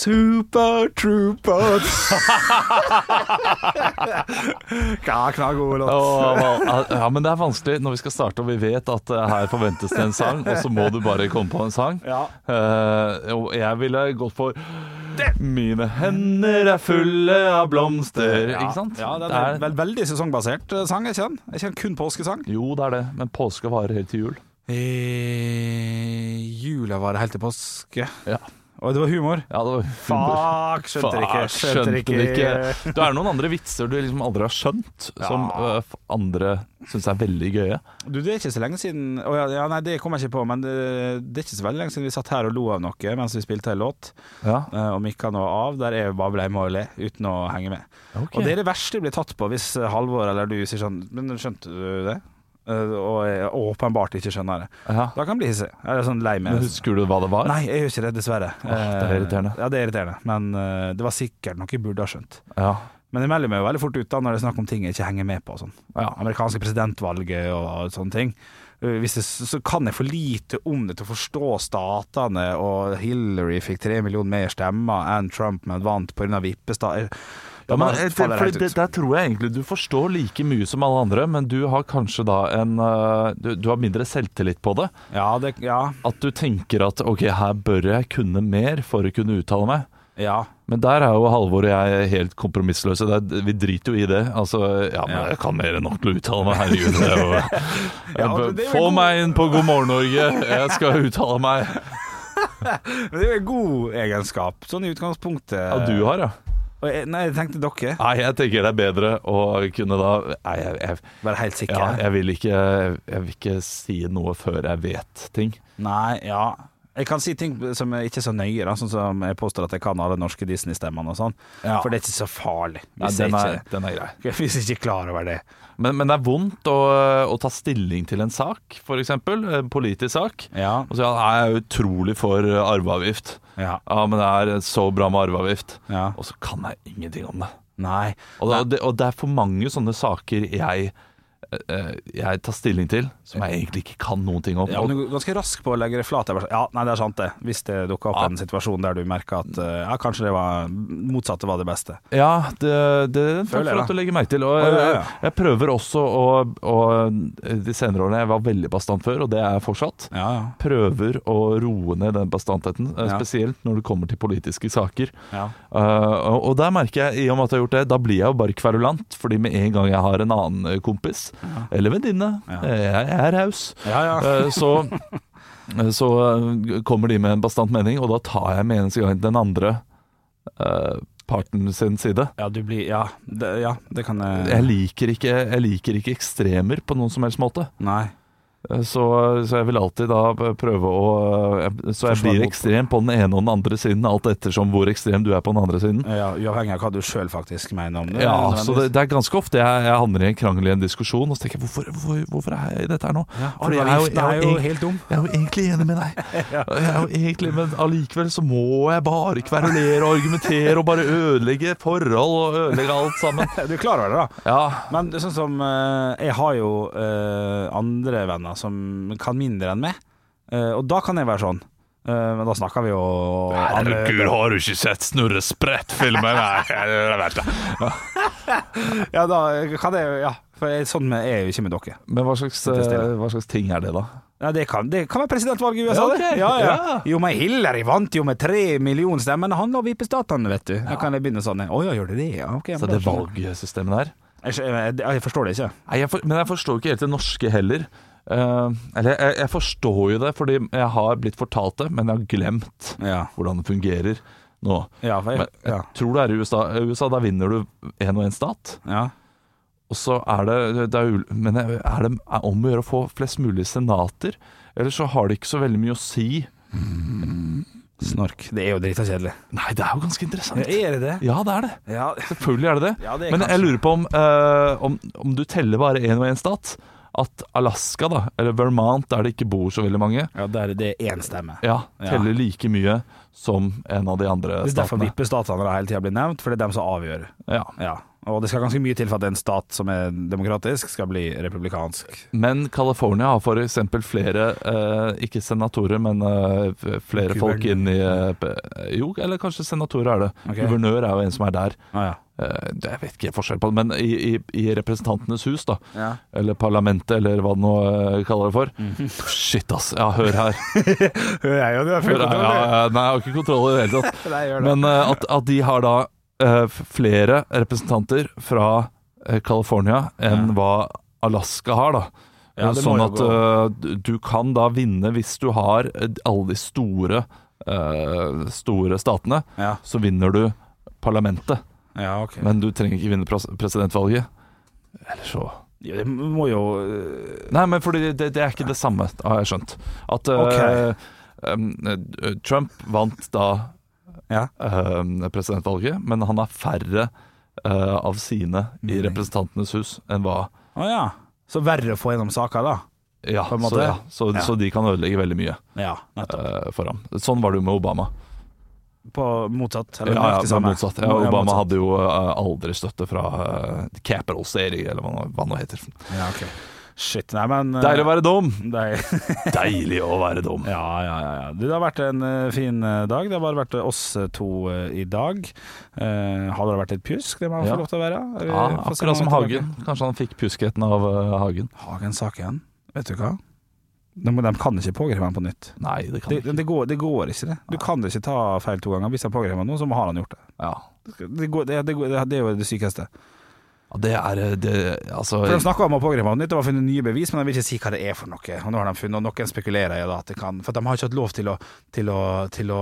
Super Trooper Ja, knallgod låt. Åh, ja, men det er vanskelig når vi skal starte og vi vet at eh, her forventes det en sang, og så må du bare komme på en sang. Ja. Uh, og jeg ville gått for Mine hender er fulle av blomster. Ikke sant? Ja, det Det er en vel, veldig sesongbasert eh, sang, Jeg ikke jeg kjenner kun påskesang? Jo, det er det, men påske varer helt til jul. I jula var helt til påske. Ja, Og det var humor. ja det var humor. Fuck, skjønte det ikke. Skjønte det ikke. Det er noen andre vitser du liksom aldri har skjønt, som Ja. øh, andre syns er veldig gøye. Du, det er ikke så lenge siden oh, ja, ja, nei, det kommer jeg ikke på, men det, det er ikke så veldig lenge siden vi satt her og lo av noe mens vi spilte en låt, Ja, uh, og mikka noe av. Der jeg bare ble le, uten å henge med. ok. Og det er det verste jeg blir tatt på hvis Halvor eller du sier sånn Men skjønte du det? Eh, Og jeg åpenbart ikke skjønner det. Aha. Da kan jeg bli hissig. Sånn. Men husker du hva det var? Nei, jeg gjør ikke det, dessverre. Åh, det er irriterende. Eh, Ja, det er irriterende. Men eh, det var sikkert noe jeg burde ha skjønt. Ja. Men jeg melder meg jo veldig fort ut da når det er snakk om ting jeg ikke henger med på. Sånn. Ja. Amerikanske presidentvalget og sånne ting. Det, så kan jeg for lite om det til å forstå statene, og Hillary fikk tre millioner mer stemmer enn Trump, men vant pga. vippestater. Ja, men, eh, for jeg det. Der tror jeg egentlig du forstår like mye som alle andre, men du har kanskje da en øh, du, du har mindre selvtillit på det. Ja, det, ja, At du tenker at ok, her bør jeg kunne mer for å kunne uttale meg. ja. Men der er jo Halvor og jeg helt kompromissløse. Det er, vi driter jo i det. Altså, ja, men jeg kan mer enn nok til å uttale meg. Herregud. Er det- det er Få meg inn på God morgen Norge, jeg skal uttale meg. Men det er jo en god egenskap, sånn i utgangspunktet. Ja, du har, ja. Jeg, nei, jeg tenkte dere. Nei, jeg tenker det er bedre å kunne da Nei, jeg, jeg, Være helt sikker? ja, jeg, vil ikke, jeg vil ikke si noe før jeg vet ting. Nei, ja Jeg kan si ting som er ikke så nøye, da, sånn som jeg påstår at jeg kan alle norske Disney-stemmene og sånn. Ja. For det er ikke så farlig. Hvis, Nei, den, er, ikke, den er grei. hvis jeg ikke er klar over det. Men, men det er vondt å, å ta stilling til en sak, f.eks. En politisk sak. Ja. Og så ja, jeg er utrolig for arveavgift. ja. Ja, men det er så bra med arveavgift. ja. Og så kan jeg ingenting om det. Nei. Og, det, og det, er for mange sånne saker jeg, jeg tar stilling til, som jeg egentlig ikke kan noen ting om. Ja, men du er ganske rask på å legge det flat. Ja, nei, det er sant, det. Hvis det dukker opp Ja. en situasjon der du merker at eh, ja, kanskje det var motsatte var det beste. Ja, det, det Føler jeg, at du legger merke til. Og ja, ja, ja. jeg, jeg prøver også å, og De senere årene Jeg var veldig bastant før, og det er jeg fortsatt. Ja, ja. Prøver å roe ned den bastantheten, eh, spesielt når det kommer til politiske saker. ja. Eh, og, der merker jeg, i og med at jeg har gjort det, da blir jeg jo bare kverulant. Fordi med en gang jeg har en annen eh, eller venninne, Ja. eh, jeg, er raus, ja, ja. eh, så, så eh, kommer de med en bastant mening, og da tar jeg med eneste gang den andre eh, parten sin side. Ja, du blir Ja, det, ja, det kan jeg Jeg liker, ikke, jeg liker ikke ekstremer på noen som helst måte. Nei. Eh, Så, så jeg vil alltid da prøve å eh, Så jeg blir ekstrem på den ene og den andre siden, alt ettersom hvor ekstrem du er på den andre siden. Ja, Uavhengig av hva du sjøl faktisk mener om det. Ja, så det, det er ganske ofte jeg, jeg havner i en krangel i en diskusjon, og så tenker jeg hvorfor, hvorfor, hvorfor er jeg i dette her nå? ja, Fordi jeg Arveavgiften jeg er jo helt dum. Jeg er jo egentlig enig med deg. Jeg er jo egentlig, Men allikevel så må jeg bare kverulere og argumentere og bare ødelegge forhold og ødelegge alt sammen. Du er klar over det, da? Ja, Men sånn som eh, Jeg har jo andre venner som kan mindre enn meg, Uh, og da kan jeg være sånn. Uh, men da snakker vi jo Herregud, har du ikke sett Snurre Sprett-filmen? Nei, jeg vet det. Ja, da kan jeg Ja, for jeg, sånn er jeg jo ikke med dere. Men hva slags, eh, hva slags ting er det, da? Ja, det kan, det kan være presidentvalget i USA, Ja, okay. det. Ja, ja. Ja. Jo, men Hillary vant jo med tre millioner stemmer. Det handler om vippestatene, vet du. Da kan jeg begynne sånn. Å ja, gjør det det? Ja, ok. Så det valgsystemet der? Jeg, jeg, jeg forstår det ikke. Nei, jeg for, men jeg forstår ikke helt det norske heller. Eh, eller jeg, jeg forstår jo det, fordi jeg har blitt fortalt det, men jeg har glemt Ja, hvordan det fungerer nå. ja, jeg, Men jeg ja. tror det er i USA. USA da vinner du én og én stat. ja. Og så er det, det er, Men er det er om å gjøre å få flest mulig senater? Eller så har det ikke så veldig mye å si. Snork. Det er jo drita kjedelig. Nei, det er jo ganske interessant. Er det det? Ja, det er det. Ja, Selvfølgelig er det det. Ja, det er Men jeg lurer på om, uh, om, om du teller bare én og én stat. At Alaska, da, eller Vermont, der det ikke bor så veldig mange, ja det, er, det er én stemme. ja, Ja. teller like mye som en av de andre statene. Det er derfor statene. vippestatene hele tida blir nevnt, for det er dem som avgjør. Ja. Ja. Og det skal ganske mye til for at en stat som er demokratisk, skal bli republikansk. Men California har f.eks. flere, eh, ikke senatorer, men eh, flere Guvernør. folk inn i eh, Jo, eller kanskje senatorer er det. Okay. Guvernør er jo en som er der. Ah, ja. Eh, jeg vet ikke forskjell på det, men i, i, i Representantenes hus, da. Ja. Eller parlamentet, eller hva det nå eh, kaller det for. Mm. Shit, ass. Ja, hør her. hør jeg jo, du har full kontroll. Ja, ja, nei, jeg har ikke kontroll i det hele tatt. Nei. Men eh, at, at de har da flere representanter fra eh, California enn hva Alaska har, da. Ja, sånn at eh, du- kan da vinne hvis du har eh, alle de store, uh, store statene. ja. Så vinner du parlamentet, ja, okay. men du trenger ikke vinne presidentvalget. Eller så Ja, det må jo Nei, men fordi det, det er ikke det samme, har jeg skjønt. At uh, okay. um, eh, Trump vant da Ja. eh, presidentvalget, men han har færre eh, av sine i Representantenes hus enn hva Å ja. Så verre å få gjennom saker, da. Ja, så, ja så, Ja. så de kan ødelegge veldig mye Ja, eh, for ham. Sånn var det jo med Obama. På motsatt. Eller Ja, ja, motsatt. Ja, Obama motsatt. hadde jo uh, aldri støtte fra uh, Capital Serie, eller hva hva nå heter. Ja, ok. Shit. Nei, men øh, Deilig å være dum! Deil. Deilig å være dum. Ja, ja, ja, ja. Du, det har vært en øh, fin øh, dag. Det har bare vært oss to i dag. Uh, har det vært litt pjusk, det må man Ja. få lov til å være? Vi Ja, akkurat som han er tilbake. Hagen. Kanskje han fikk pjuskheten av uh, Hagen. Hagen-saken. Vet du hva? De, de kan ikke pågripe ham på nytt. Nei, det kan de, ikke. det, går, det går ikke, det. Du kan ikke ta feil to ganger. Hvis han pågriper noe, så har han gjort det. Ja. Det, går, det, det, det er jo det sykeste. Det er eh, det, Altså For De snakka om å pågripe nytt, det var funnet nye bevis, men de vil ikke si hva det er for noe. Og nå har de funnet, og Noen spekulerer i at det kan For de har ikke hatt lov til å, til å, til å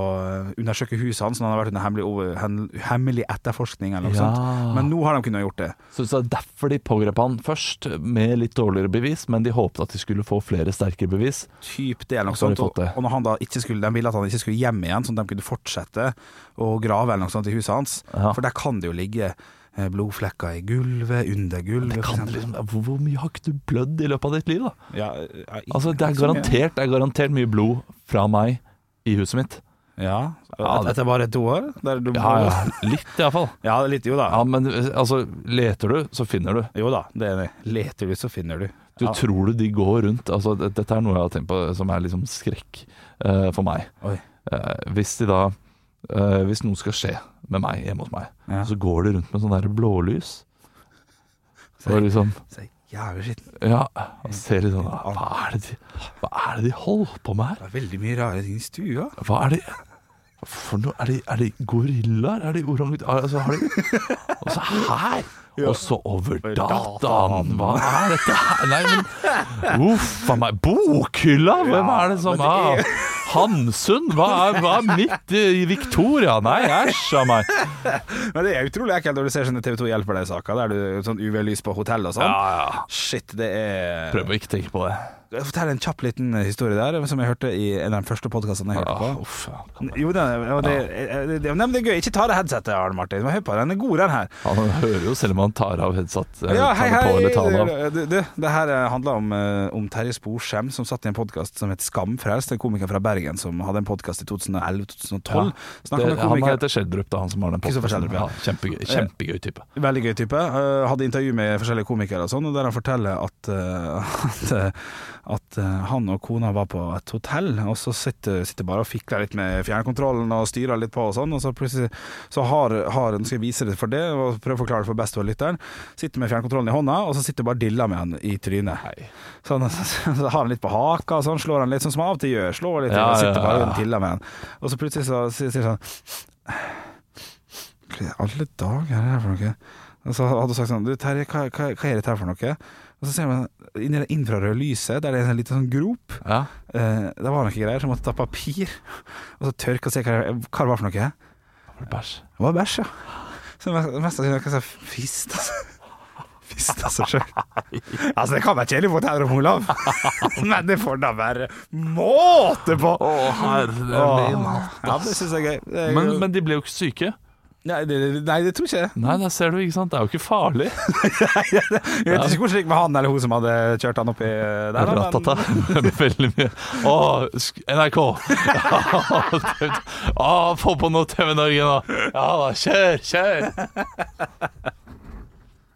undersøke huset hans når han har vært under hemmelig, hemmelig etterforskning eller noe Ja. sånt. Men nå har de kunnet gjort det. Så det er derfor de pågrep han først, med litt dårligere bevis, men de håpet at de skulle få flere sterkere bevis. Typ det eller noe har de sånt. Og, og når han da ikke skulle, de ville at han ikke skulle hjem igjen, sånn at de kunne fortsette å grave eller noe sånt i huset hans. Ja. For der kan det jo ligge eh, blodflekker i gulvet, under gulvet. Kan liksom, hvor, hvor mye har ikke du blødd i løpet av ditt liv, da? ja, jeg, Altså, det er garantert, det er garantert mye blod fra meg i huset mitt. Ja, Ja, et- det- etter bare to år? Der du, Ja, ja, litt iallfall. ja, litt, jo da. Ja, men eh, altså, leter du, så finner du. Jo da, det er enig. Leter du, så finner du. Du ja. tror du de går rundt altså, det- Dette er noe jeg har tenkt på som er liksom skrekk uh, for meg. Oi. Eh, hvis de da uh, Hvis noe skal skje med meg hjemme hos meg, Ja. så går de rundt med sånn der blålys. Så er liksom jævlig skitten. Ja, og ser litt sånn hva er, det de, hva er det de holder på med her? Det er veldig mye rare ting i stua. Hva er det for noe? Er de, er de gorillaer? Er de orangut... Altså, har de Og så her! Og så over dataen. Hva er dette her? Nei, men Uff a meg. Bokhylla! Hvem er det som er- Hansund? Hamsun? Hva er, hva er midt i Victoria? Nei, æsj a meg. Men det er utrolig ekkelt når du ser sånne TV 2 hjelper deg-saker, der du sånn UV-lys på hotell og sånn. Ja, ja. Shit, det er Prøv å ikke tenke på det. Jeg forteller en kjapp liten historie der, som jeg hørte i en av de første podkastene jeg hørte Ah, på. uff, ja. Jo, det, det, det, det, det er gøy. Ikke ta av headsetet, Arne Martin. Hør på, den er god, den her. Han hører jo selv om han tar av headset. eh, Ja, hei, hei. Du, det her eh, handler om, eh, om Terje Sporsem, som satt i en podkast som het Skamfrelst. En komiker fra Bergen som hadde en podkast i 2011-2012. Det, han heter Skjeldrup, da, han som har den podkasten. ja. Kjempegøy, kjempegøy type. Veldig gøy type. Hadde intervju med forskjellige komikere og sånn, og der han forteller at, at, at eh, han og kona var på et hotell, og så sitter, sitter bare og fikler litt med fjernkontrollen og styrer litt på og sånn, og så plutselig så har, har Nå skal jeg vise det for det, og prøve å forklare det for best for lytteren. Sitter med fjernkontrollen i hånda, og så sitter bare dilla med han i trynet. Sånn, så, så har han litt på haka, sånn slår han litt, sånn som han av og til gjør. Slår litt, Ja, og sitter bare ja. og diller med han. Og så plutselig så sier sier han sånn Hva i alle dager er det her for noe? Og så hadde hun sagt sånn Du Terje, hva, hva, hva er dette her for noe? Og så ser man inni det infrarøde lyset, der det er en liten sånn grop. Ja. Eh, det var noe greier, så jeg måtte ta papir og så tørke og se hva, det- hva det var for noe. Var det Bæsj. Det var bæsj, ja. Så mest, mest av det var fist, altså. Fist av seg sjøl. Altså, det kan være kjedelig på om Olav, men det får da være måte på! Å, herre min hatt, ass. Ja, det syns jeg er gøy. Men, men de ble jo ikke syke. Nei, det, nei, det tror ikke jeg. Nei, det ser du, ikke sant. Det er jo ikke farlig. Jeg vet ikke hvordan det gikk med han eller hun som hadde kjørt han oppi der. da, men- Ratata. Veldig mye. Å, sk- NRK! Å, få på noe TV Norge nå! Ja da, kjør, kjør!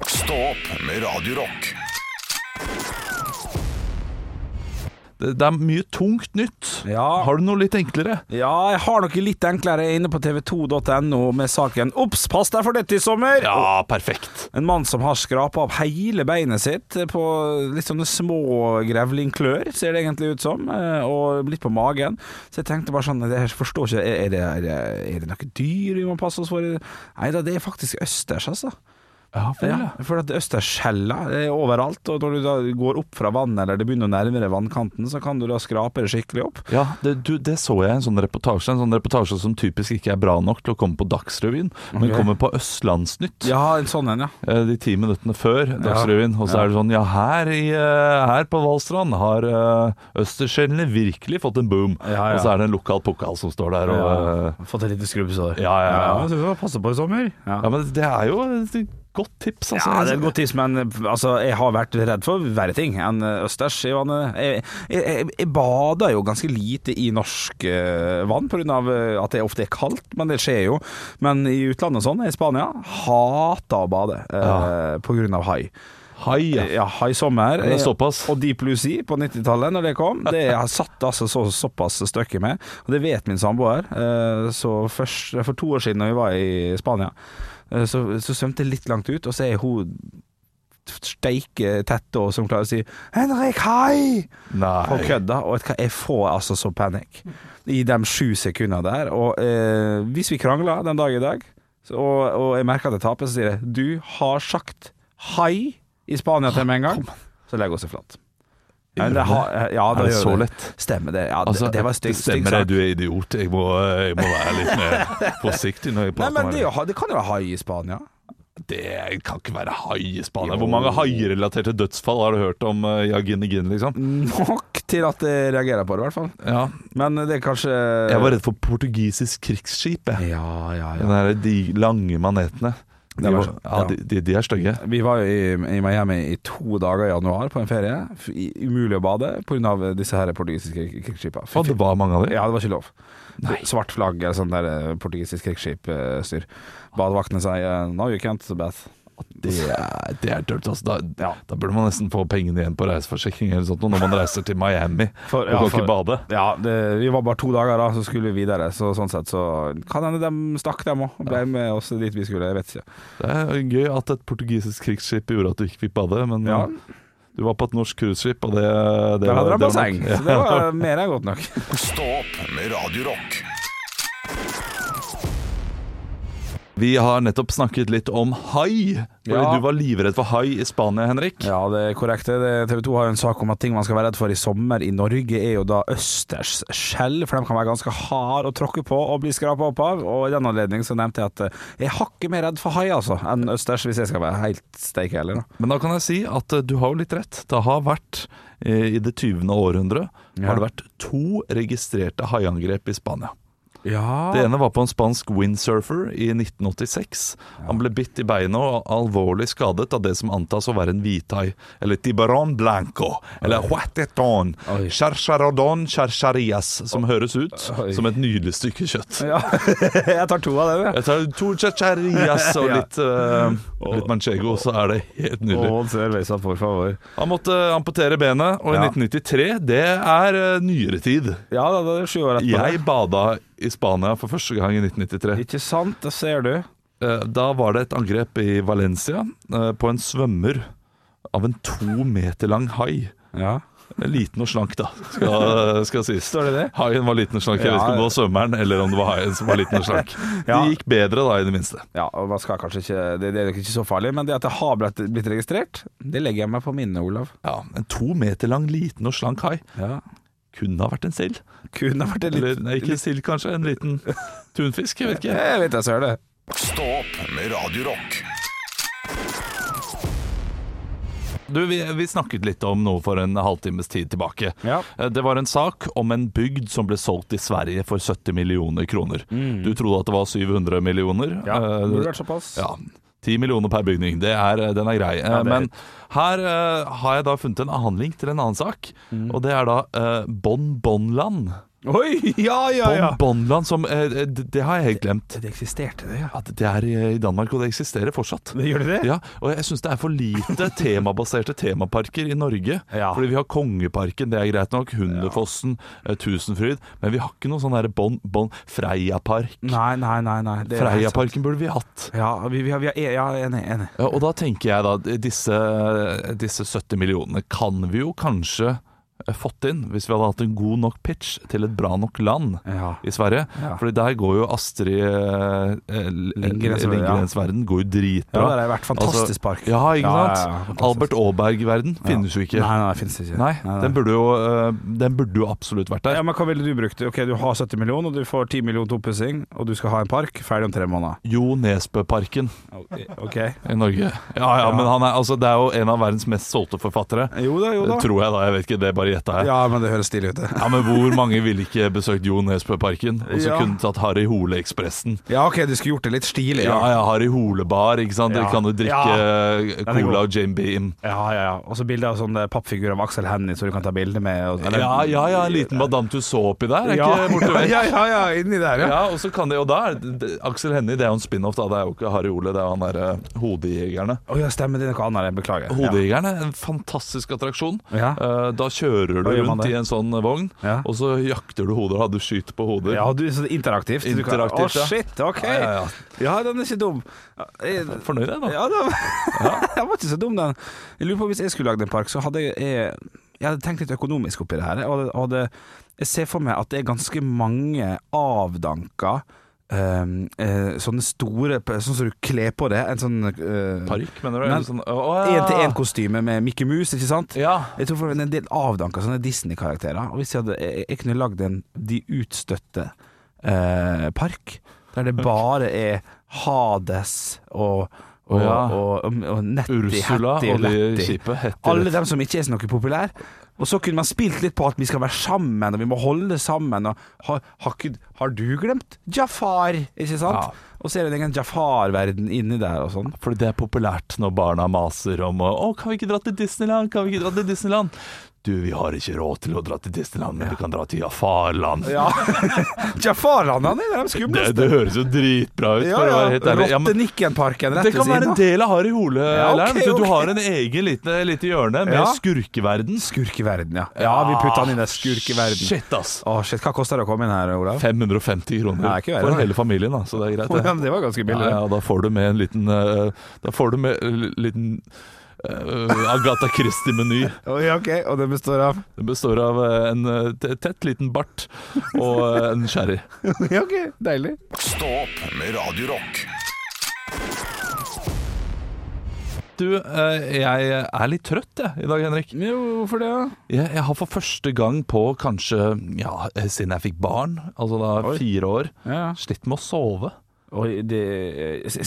Stå opp med Radio Det, er mye tungt nytt. Ja. Har du noe litt enklere? Ja, jeg har noe litt enklere Jeg er inne på tv2.no med saken 'Obs, pass deg for dette i sommer'! Ja, perfekt. En mann som har skrapa opp hele beinet sitt på litt sånne små grevlingklør, ser det egentlig ut som, eh, og litt på magen. Så jeg tenkte bare sånn, jeg forstår ikke, er det, er det, er det noe dyr vi må passe oss for? Nei da, det er faktisk østers, altså. Ja, Ja, for at østersskjella er overalt, og når du da går opp fra vannet, eller det begynner å nærme deg vannkanten, så kan du da skrape det skikkelig opp. Ja, det, du, det så jeg i en sånn reportasje. En sånn reportasje som typisk ikke er bra nok til å komme på Dagsrevyen, men Ok. kommer på Østlandsnytt. Ja, en sånn en, ja. eh, De ti minuttene før Dagsrevyen. Og så er det sånn Ja, her, i, eh, her på Valstrand har uh, østerskjellene virkelig fått en boom. Og så er det en lokal pokal som står der og eh, Fått et lite skrubbsår. Ja, ja, ja. ja. passe på i sommer. Ja. Men det er jo godt tips, altså. Ja, det er et godt tips, men altså, jeg har vært redd for verre ting enn østers i vannet. Jeg, jeg, jeg, bader jo ganske lite i norsk eh, vann pga. at det ofte er kaldt, men det skjer jo. Men i utlandet og sånn, i Spania, hater å bade eh, på grunn av hai. Hai, ja. Ja, haisommer. Det er såpass. Og Deep Blue Sea på 90-tallet, når det kom. Det har satt altså så, såpass støkk i meg, og det vet min samboer. Eh, Så først, for to år siden, når vi var i Spania, eh, så, så svømte jeg litt langt ut, og så er hun steike tett og som klarer å si 'Henrik, hai!' på kødda. Og jeg får altså så panikk i de sju sekundene der. Og eh, hvis vi krangler den dag i dag, så, og, og jeg merker at jeg taper, så sier jeg 'Du har sagt hei' i Spania til meg en gang', så legger hun seg flatt. Ja, det, ja, Er det så lett? Stemmer det. Ja, Altså, det, det var stygg stemmer det, du er idiot. Jeg må, jeg må være litt mer forsiktig når jeg Nei, prater men med det, det kan jo være hai i Spania. Det kan ikke være hai i Spania. Hvor mange hairelaterte dødsfall har du hørt om uh, Yagin Igin, liksom? Nok til at jeg reagerer på det, i hvert fall. Ja. Men det er kanskje Jeg var redd for portugisisk krigsskip. jeg. Ja, ja, ja. de lange manetene. De, Det var- var, ja, de, de, de er stygge. Vi var jo i, i Miami i to dager i januar på en ferie. I- Umulig å bade pga. disse her portugisiske krigsskipene. Og det var mange av dem. Ja, det var ikke lov. Svart flagg eller sånn der eh, portugisisk krigsskipstyr. Badevaktene sier 'no, you can't bath'. Det er, det er dølt, altså. Da, Ja. da burde man nesten få pengene igjen på reiseforsikring eller sånt når man reiser til Miami For- og ja, kan for- ikke bade. Ja, det, vi var bare to dager da, så skulle vi videre. Så sånn sett så kan hende de stakk, dem òg. Og ble med oss dit vi skulle. Jeg vet ikke. Det er gøy at et portugisisk krigsskip gjorde at du ikke fikk bade, men Ja. du var på et norsk cruiseskip, og det, det Der hadde de det basseng, så det var mer enn godt nok. Stå opp med Radio Vi har nettopp snakket litt om hai. Fordi Ja. Du var livredd for hai i Spania, Henrik. Ja, det er korrekt. TV 2 har jo en sak om at ting man skal være redd for i sommer i Norge, er jo da østers skjell, for de kan være ganske harde å tråkke på og bli skrapa opp av. Og i den anledning så nevnte jeg at eh, jeg er hakket mer redd for hai, altså, enn østers, hvis jeg skal være helt steike heller, da. Men da kan jeg si at uh, du har jo litt rett. Det har vært, eh, i det 20. århundre, Ja. har det vært to registrerte haiangrep i Spania. Ja. Det ene var på en spansk windsurfer i 1986. Han ble bitt i beinet og alvorlig skadet av det som antas å være en hvithai, eller tibaron blanco, eller huateton, charcharodon charcharias, som høres ut Oi. som et nydelig stykke kjøtt. Ja, jeg tar to av dem, jeg. Jeg tar to charcharias og Ja. litt, uh, litt manchego, så er det helt nydelig. Han måtte amputere benet, og i Ja. 1993, det er eh, nyere tid. Ja, det er sju år etterpå. Jeg bada i Spania for første gang i 1993. Ikke sant, det ser du. Eh, Da var det et angrep i Valencia eh, på en svømmer av en to meter lang hai. Ja. Liten og slank, da, skal, skal sies. Står det det? Haien var liten og slank. Jeg vet ikke om det var svømmeren eller om det var haien som var liten og slank. Ja. Det gikk bedre da, i det minste. Ja, og man skal kanskje ikke Det, det er ikke så farlig, men det at det har blitt registrert, det legger jeg meg på minnet, Olav. Ja, En to meter lang, liten og slank hai Ja. Kunne ha vært en sild. Kunne ha vært en Eller nei, ikke en sild, kanskje. En liten tunfisk. Jeg vet ikke. Jeg vet jeg ser det. Stå opp med Radio Rock. Du, vi, vi snakket litt om noe for en halvtimes tid tilbake. Ja. Eh, Det var en sak om en bygd som ble solgt i Sverige for 70 millioner kroner. Du trodde at det var 700 millioner. Mm. Ja, det burde vært såpass. ja, 10 millioner per bygning. Det er, den er grei. Eh, Ja, er- Men her uh, har jeg da funnet en annen link til en annen sak. Mm. Og det er da uh, Bon Bonland. Oi, ja, ja, ja. Bonbonland som eh, det, det har jeg helt glemt. Det eksisterte, det, ja. At det er i Danmark, og det eksisterer fortsatt. Det gjør det det? Ja, og jeg syns det er for lite temabaserte temaparker i Norge. Ja. Fordi vi har Kongeparken, det er greit nok, Hundefossen, ja. Tusenfryd, men vi har ikke noe sånn derre bon Freiapark. Nei, nei, nei. nei. det. Freiaparken burde vi hatt. Ja, vi, vi, har- vi har, ja, enig. enig. Ja, og da tenker jeg da, disse, disse 70 millionene kan vi jo kanskje eh, fått inn hvis vi hadde hatt en god nok pitch til et bra nok land Ja. i Sverige. Ja. Fordi der går jo Astrid eh, eh, Lindgrens- verden går jo dritbra. Ja, det har vært fantastisk Altså, park. Ja, ikke sant? Albert Aaberg-verden finnes jo ikke. Nei, nei, finnes ikke. Nei, den burde jo, eh, den burde jo absolutt vært der. Ja, men Hva ville du brukt? Ok, Du har 70 millioner, og du får 10 millioner til oppussing, og du skal ha en park ferdig om tre måneder. Jo Nesbø-parken Ok i Norge. Ja, ja, men han er, altså, det er jo en av verdens mest solgte forfattere. Jo da, jo da. Tror jeg da, jeg vet ikke, det er bare gjetta her. Ja, men det høres stilig ut. det. Ja, men Hvor mange ville ikke besøkt Jo Nesbø-parken og så Ja. kunne tatt Harry Hole-ekspressen? Ja, ok, du skulle gjort det litt stilig. Ja, ja, Harry Hole-bar, ikke sant? Dere kan jo drikke Ja. eh, cola og Jane Beam. Ja, ja, ja. Og så bilde av sånn pappfigurer pappfigur av Axel Hennie, så du kan ta bilde med. Og, eller- Ja, ja, ja, en liten Madame Tussauds oppi der, er ja, ikke borte vekk? ja, ja, ja, inni der, ja. Ja, og så kan de, jo da er Aksel Hennie, det er jo en spin-off, da. Det er jo ikke Harry Ole, det er jo han derre Hodejegerne. Å ja, stemmer det er noe annet. Jeg beklager. Hodejegerne er en fantastisk attraksjon. Ja. Eh, Da kjører du gjør man rundt i en sånn vogn, Ja. og så jakter du hoder. Da du skyter på hoder. Ja, du, så er interaktivt. Du Interaktivt, Å, ja. shit, ok. Ja, ja, den er ikke dum. Jeg- Fornøyd, jeg, da. Ja, den, den var ikke så dum, den. Jeg lurer på Hvis jeg skulle lagd en park, så hadde jeg Jeg, jeg hadde tenkt litt økonomisk oppi det her. Og, og det, jeg ser for meg at det er ganske mange avdanka ehm, uh, sånne store Sånn som du kler på det. En sånn uh, Park, mener du? Eller sånn, å, ja. én-til-én-kostyme med Mickey Mouse, ikke sant? Ja. Jeg tror for en del avdanka sånne Disney-karakterer. Og hvis jeg, hadde, jeg, jeg kunne lagd en De utstøtte uh, park, der det bare er Hades og og, ja. og, og, og Nettie, Ursula Hattie, og de kjipe Alle dem som ikke er så noe populær. Og så kunne man spilt litt på at vi skal være sammen, og vi må holde sammen. Og har, har, har du glemt Jafar, ikke sant? Ja. Og så er det en Jafar-verden inni der og sånn. Fordi det er populært når barna maser om å, Å, kan vi ikke dra til Disneyland? Kan vi ikke dra til Disneyland? Du, vi har ikke råd til å dra til Disneyland, men vi kan dra til Jafarland. Ja. Jafar-land, han er de skumleste. det høres jo dritbra ut, for å være helt ærlig. siden av. Rottenikken-parken rett det kan være en del av Harry Hole-leiren. Ja, okay, okay. du har en egen lite, lite hjørne med Ja. skurkeverden. Skurkeverden, ja. Ja, vi putta han inn i skurkeverden. Shit, ass. Å, shit. Hva koster det å komme inn her, Olav? 550 kroner Ja, ikke verre, for hele familien, da, så det er greit. Det. ja, men det var ganske billig. Ja, ja, da får du med en liten eh, Da får du med en liten eh, Agatha Christie-meny. Oi, ok, Og det består av Det består av eh, en eh, tett liten bart og en sherry. Ok, deilig. Stå opp med Radiorock. Du, eh, jeg er litt trøtt jeg, i dag, Henrik. Jo, hvorfor det? da? Jeg, jeg har for første gang på kanskje Ja, siden jeg fikk barn, altså da Oi. fire år, Ja. slitt med å sove. Oi, det,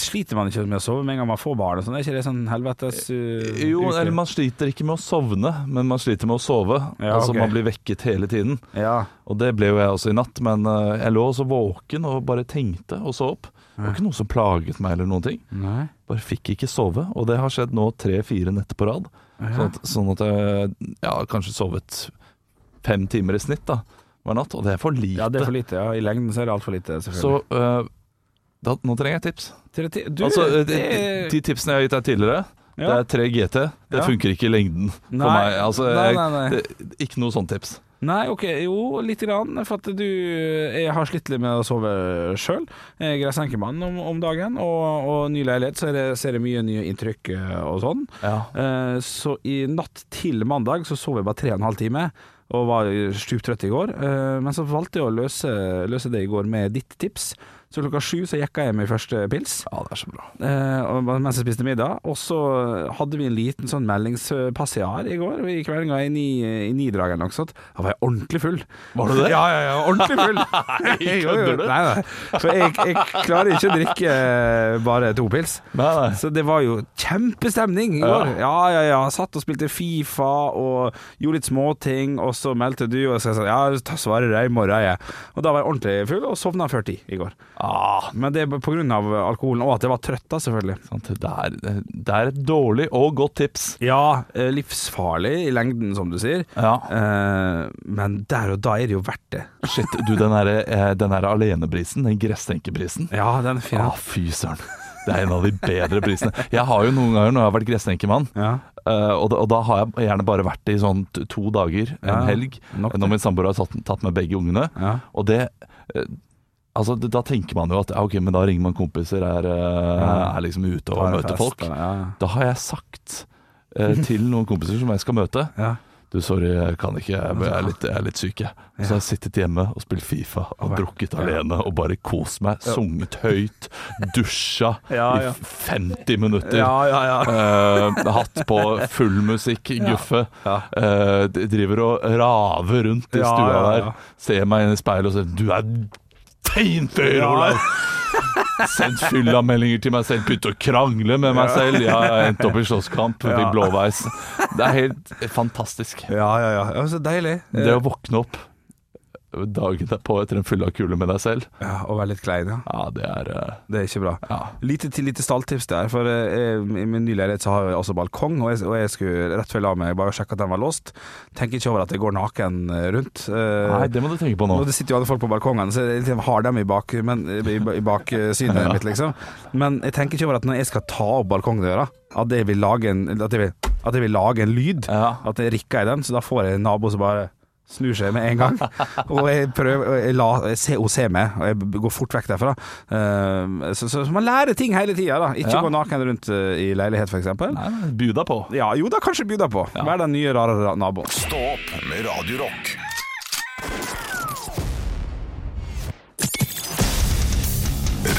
sliter man ikke med å sove med en gang man får barn? og Sånn? Er ikke det sånn helvetes uh, Jo, uke? eller man sliter ikke med å sovne, men man sliter med å sove. Ja, altså okay. Man blir vekket hele tiden. Ja. Og det ble jo jeg også i natt, men uh, jeg lå også våken og bare tenkte og så opp. Det var ikke noe som plaget meg eller noen ting. Nei. Bare fikk ikke sove, og det har skjedd nå tre-fire netter på rad. Sånn, at, sånn at jeg ja, kanskje sovet fem timer i snitt da, hver natt, og det er for lite. Ja, det er for lite. Ja. I lengden så er det altfor lite, Så selvfølgelig. Da, nå trenger jeg tips. Tre, du, altså, eh, de, de tipsene jeg har gitt deg tidligere, det er 3 GT. Det Ja. funker ikke i lengden for Nei. meg. Altså, jeg, nei, nei. Det, ikke noe sånt tips. Nei, ok, jo, lite grann. For at du Jeg har slitt litt med å sove sjøl. Jeg er senkemann om, om dagen, og, og ny leilighet, så det, ser jeg mye nye inntrykk eh, og sånn. Ja. Eh, Så i natt til mandag så sov jeg bare tre og en halv time. Og var stuptrøtt i går. Eh, Men så valgte jeg å løse, løse det i går med ditt tips. Så klokka sju så jekka jeg meg første pils. ja, det er så bra. Eh, og mens jeg spiste middag. Og så hadde vi en liten sånn meldingspassiar i går. I kveldinga i ni- i nidraget eller noe sånt. Da var jeg ordentlig full. Var du det? Ja, ja, ja, ordentlig full. Nei, kødder du? Nei, nei. For jeg, jeg klarer ikke å drikke eh, bare to pils. Nei, nei. Så det var jo kjempestemning i går. Ja, ja, ja. Satt og spilte Fifa og gjorde litt småting, og så meldte du, og så sa sånn Ja, ta svaret i morgen, jeg. Og da var jeg ordentlig full, og sovna før ti i går. Ja, Ah, Men det er av alkoholen, og at jeg var trøtt, da, selvfølgelig. sant? Det, er, det er et dårlig og godt tips. Ja, eh, livsfarlig i lengden, som du sier. Ja. Eh, men der og da er det jo verdt det. Shit, du, den her, eh, den her alenebrisen, den gresstenkebrisen. Ja, den er fin. Ah, fy søren. Det er en av de bedre prisene. Jeg har jo noen ganger når jeg har vært gresstenkemann, Ja. eh, og, og da har jeg gjerne bare vært det i sånn to dager, en Ja, helg, når min samboer har tatt, tatt med begge ungene. Ja. Og det Altså, Da tenker man jo at ok, men da ringer man kompiser, er, eh, er liksom ute og møter folk. Ja. Da har jeg sagt eh, til noen kompiser som jeg skal møte Ja. Du, sorry, jeg kan ikke, jeg er litt, jeg er litt syk, jeg. Så har jeg sittet hjemme og spilt Fifa og Ja. drukket Ja. alene og bare kost meg. Sunget høyt, dusja Ja, ja. i 50 minutter. Ja, ja, ja. Eh, hatt på full musikk, guffe. Ja. Eh, driver og raver rundt i Ja, stua ja, ja. der. Ser meg inn i speilet og sier 'du er teintøy, Ja. Olav. Sendt fyllameldinger til meg selv, begynt å krangle med meg selv. Ja, jeg endte opp i slåsskamp, Ja. fikk blåveis. Det er helt fantastisk. Ja, ja, ja. ja så deilig. Det å våkne opp dagen derpå etter en fulla kule med deg selv, Ja, og være litt klein, ja. ja, det er uh, Det er ikke bra. Ja. Lite, lite stalltips der, for eh, jeg, i min nye leilighet så har jeg også balkong, og jeg, og jeg skulle rett før jeg la meg bare sjekke at den var låst. Tenker ikke over at jeg går naken eh, rundt. Uh, Nei, det må du tenke på nå. det sitter jo alle folk på balkongen, så jeg liksom har dem i, bak, men, i, i baksynet Ja. mitt, liksom. Men jeg tenker ikke over at når jeg skal ta opp balkongdøra, at jeg vil lage en, at jeg vil, at jeg vil lage en lyd. At jeg rikker i den, så da får jeg en nabo som bare snur seg med en gang. Og jeg prøver og jeg la, jeg ser, Hun ser meg, og jeg går fort vekk derfra. Uh, så, så, man lærer ting hele tida, da. Ikke Ja. gå naken rundt uh, i leilighet, f.eks. Buda nei, på. Ja, jo da, kanskje buda på. Ja. Vær den nye, rare ra- naboen. Stå opp med Radio Rock.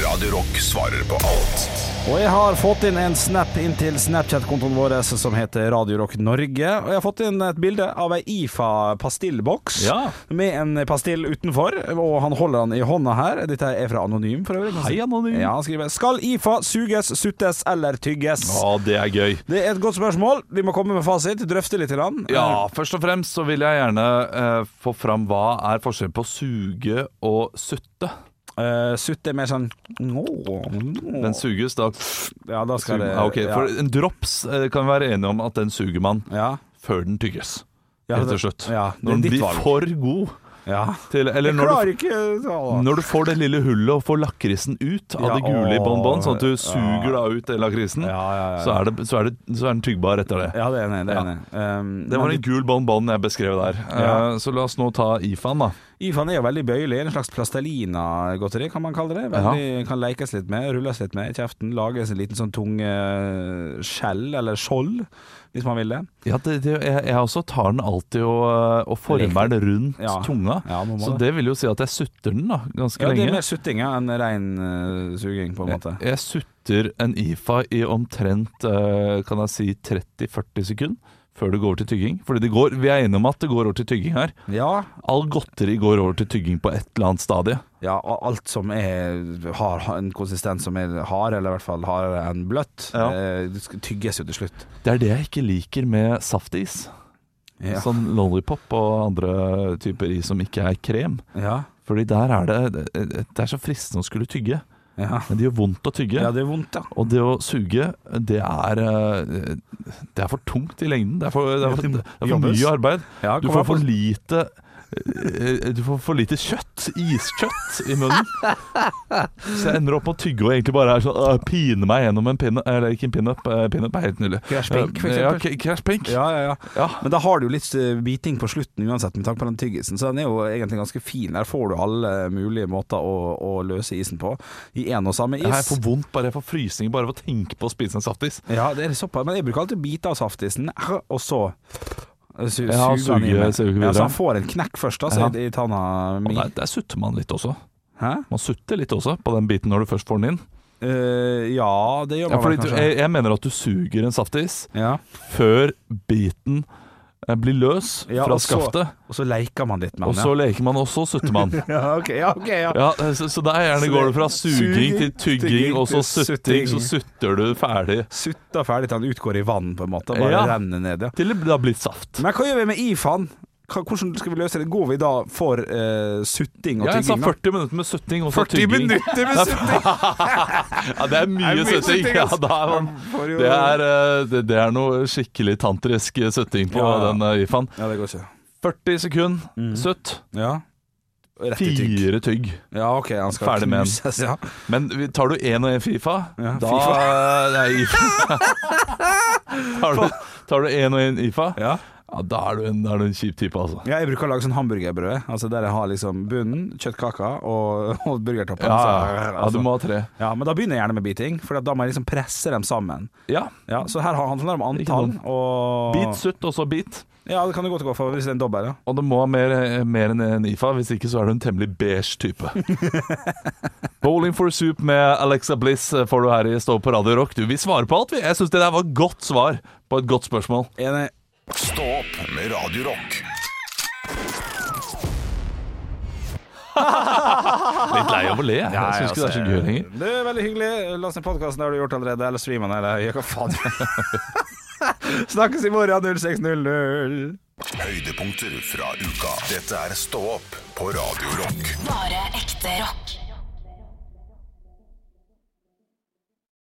Radio Rock svarer på alt Og jeg har fått inn en snap inn til Snapchat-kontoen vår som heter Radio Rock Norge. Og jeg har fått inn et bilde av ei IFA pastillboks Ja. med en pastill utenfor, og han holder den i hånda her. Dette er fra Anonym, for øvrig. Hei, Anonym. Ja, han skriver Skal IFA suges, suttes eller tygges? Å, det er gøy. Det er et godt spørsmål. Vi må komme med fasit, drøfte litt. Grann. Ja, først og fremst så vil jeg gjerne eh, få fram hva er forskjellen på suge og sutte. Uh, sutt er mer sånn Den suges da Ja, da skal det okay, ok, For en drops eh, kan vi være enige om at den suger man ja. før den tygges. Ja, Rett og slett. ja, Når den blir for god ja. til Eller når du, ikke når du får det lille hullet og får lakrisen ut av Ja, det gule i bonbon, sånn at du ja. suger da ut lakrisen, Ja, ja, ja. så, er det, så, er det, så er den tyggbar etter det. Ja, det er enig. Det er Ja. enig. Um, Det var en gul bonbon jeg beskrev der. Ja. Eh, Så la oss nå ta IFAN, da. IFAN er jo veldig bøyelig. En slags plastelina-godteri, kan man kalle det. Veldig, Kan lekes litt med, rulles litt med i kjeften. Lages en liten sånn tung eh, skjell, eller skjold, hvis man vil det. Ja, det, det, jeg, jeg også tar den alltid og, og former den rundt Ja. tunga. Ja, Så det vil jo si at jeg sutter den da, ganske Ja, det er lenge. mer sutting ja, enn rein uh, suging, på en måte. Jeg sutter en IFA i omtrent uh, kan jeg si 30-40 sekunder før det går over til tygging. Fordi det går, vi er enige om at det går over til tygging her. Ja, All godteri går over til tygging på et eller annet stadie. ja, og alt som er, har en konsistens som er hard, eller i hvert fall hardere enn bløtt, Ja. eh, tygges jo til slutt. Det er det jeg ikke liker med saftis. Ja. Sånn lollipop og andre typer is som ikke er krem. Ja. Fordi der er det Det er så fristende å skulle tygge, Ja. men det gjør vondt å tygge. ja, det er vondt, ja. Og det å suge, det er eh, Det er for tungt i lengden. Det er for, det er for, det er for mye arbeid. Du får for lite Du får for lite kjøtt, iskjøtt, i munnen. Så jeg ender opp med å tygge og egentlig bare er sånn pine meg gjennom en pinne Eller ikke en pinup, uh, pinup er helt nydelig. Crash Pink, for Eh, Ja, eksempel. Crash Pink. Ja, ja, ja. Ja. Men da har du jo litt eh, biting på slutten uansett, med tanke på den tyggisen. Så den er jo egentlig ganske fin. Der får du alle mulige måter å, å løse isen på. I én og samme is. Jeg får vondt bare jeg får frysninger bare ved å tenke på å spise en saftis. Ja, det er såpass. Men jeg bruker alltid å bite av saftisen, og så eh, su Ja, han suger i suge- meg. suge Ja, så han får en knekk først, altså, Ja. i, i tanna Og der, der sutter man litt også. Hæ? Man sutter litt også på den biten når du først får den inn. Uh, ja, det gjør Ja, man fordi vel du, kanskje. jeg, jeg mener at du suger en saftis Ja. før biten blir løs Ja, fra og så- skaftet. Og så leker man litt med Og så så leker man, og så sutter man. ja. ja, ok, ja, ok, ja. Ja, så, så der gjerne går det- fra suging til tygging, og så sutting. så sutter du ferdig. Sutter ferdig til han utgår i vann, på en måte. Bare Ja. renner ned, ja. Til det har blitt saft. Men hva gjør vi med IFAN? Hvordan skal vi løse det? Går vi da for uh, sutting og Ja, jeg sa tygging? da? 40 minutter med sutting og så 40 tygging. minutter med sutting! Ja, det er mye, Det er mye sutting. sutting, Ja, da er man, det, er, eh, det, det er noe skikkelig tantrisk sutting på Ja, den eh, IFA-en. Ja, det går ikke. 40 sekunder Mm. sutt, Ja. Fire tygg. Ja, ok, han skal Ferdig med den. Ja. Men tar du én og én Fifa, Ja, da FIFA. Nei, IFA. tar du, tar du én og én IFA, Ja. Ja, da er du en, da er du en kjip type, altså. ja, jeg bruker å lage sånn hamburgerbrød. Altså Der jeg har liksom bunnen, kjøttkaka og, og burgertoppen. Ja, ja, altså, du må ha tre. ja, Men da begynner jeg gjerne med biting, for da må jeg liksom presse dem sammen. Ja. Ja, Så her handler det om antall. Og Bit, sutt og så bit. Ja, det kan du godt gå for hvis det er en dobbel. Ja. Og det må ha mer, mer enn en IFA, hvis ikke så er du en temmelig beige type. Bowling for soup med Alexa Bliss får du her i Stå på Radio Rock. Du, vi svarer på alt, vi. Jeg syns det der var et godt svar på et godt spørsmål. Enig. Stå opp med Radio Rock. Litt lei av å le. Jeg syns ikke det er så gøy lenger. Det er veldig hyggelig. Last ned podkasten, det har du gjort allerede. Eller streamen eller hva faen. Snakkes i morgen 06.00. Høydepunkter fra uka. Dette er Stå opp på Radio Rock. Bare ekte rock.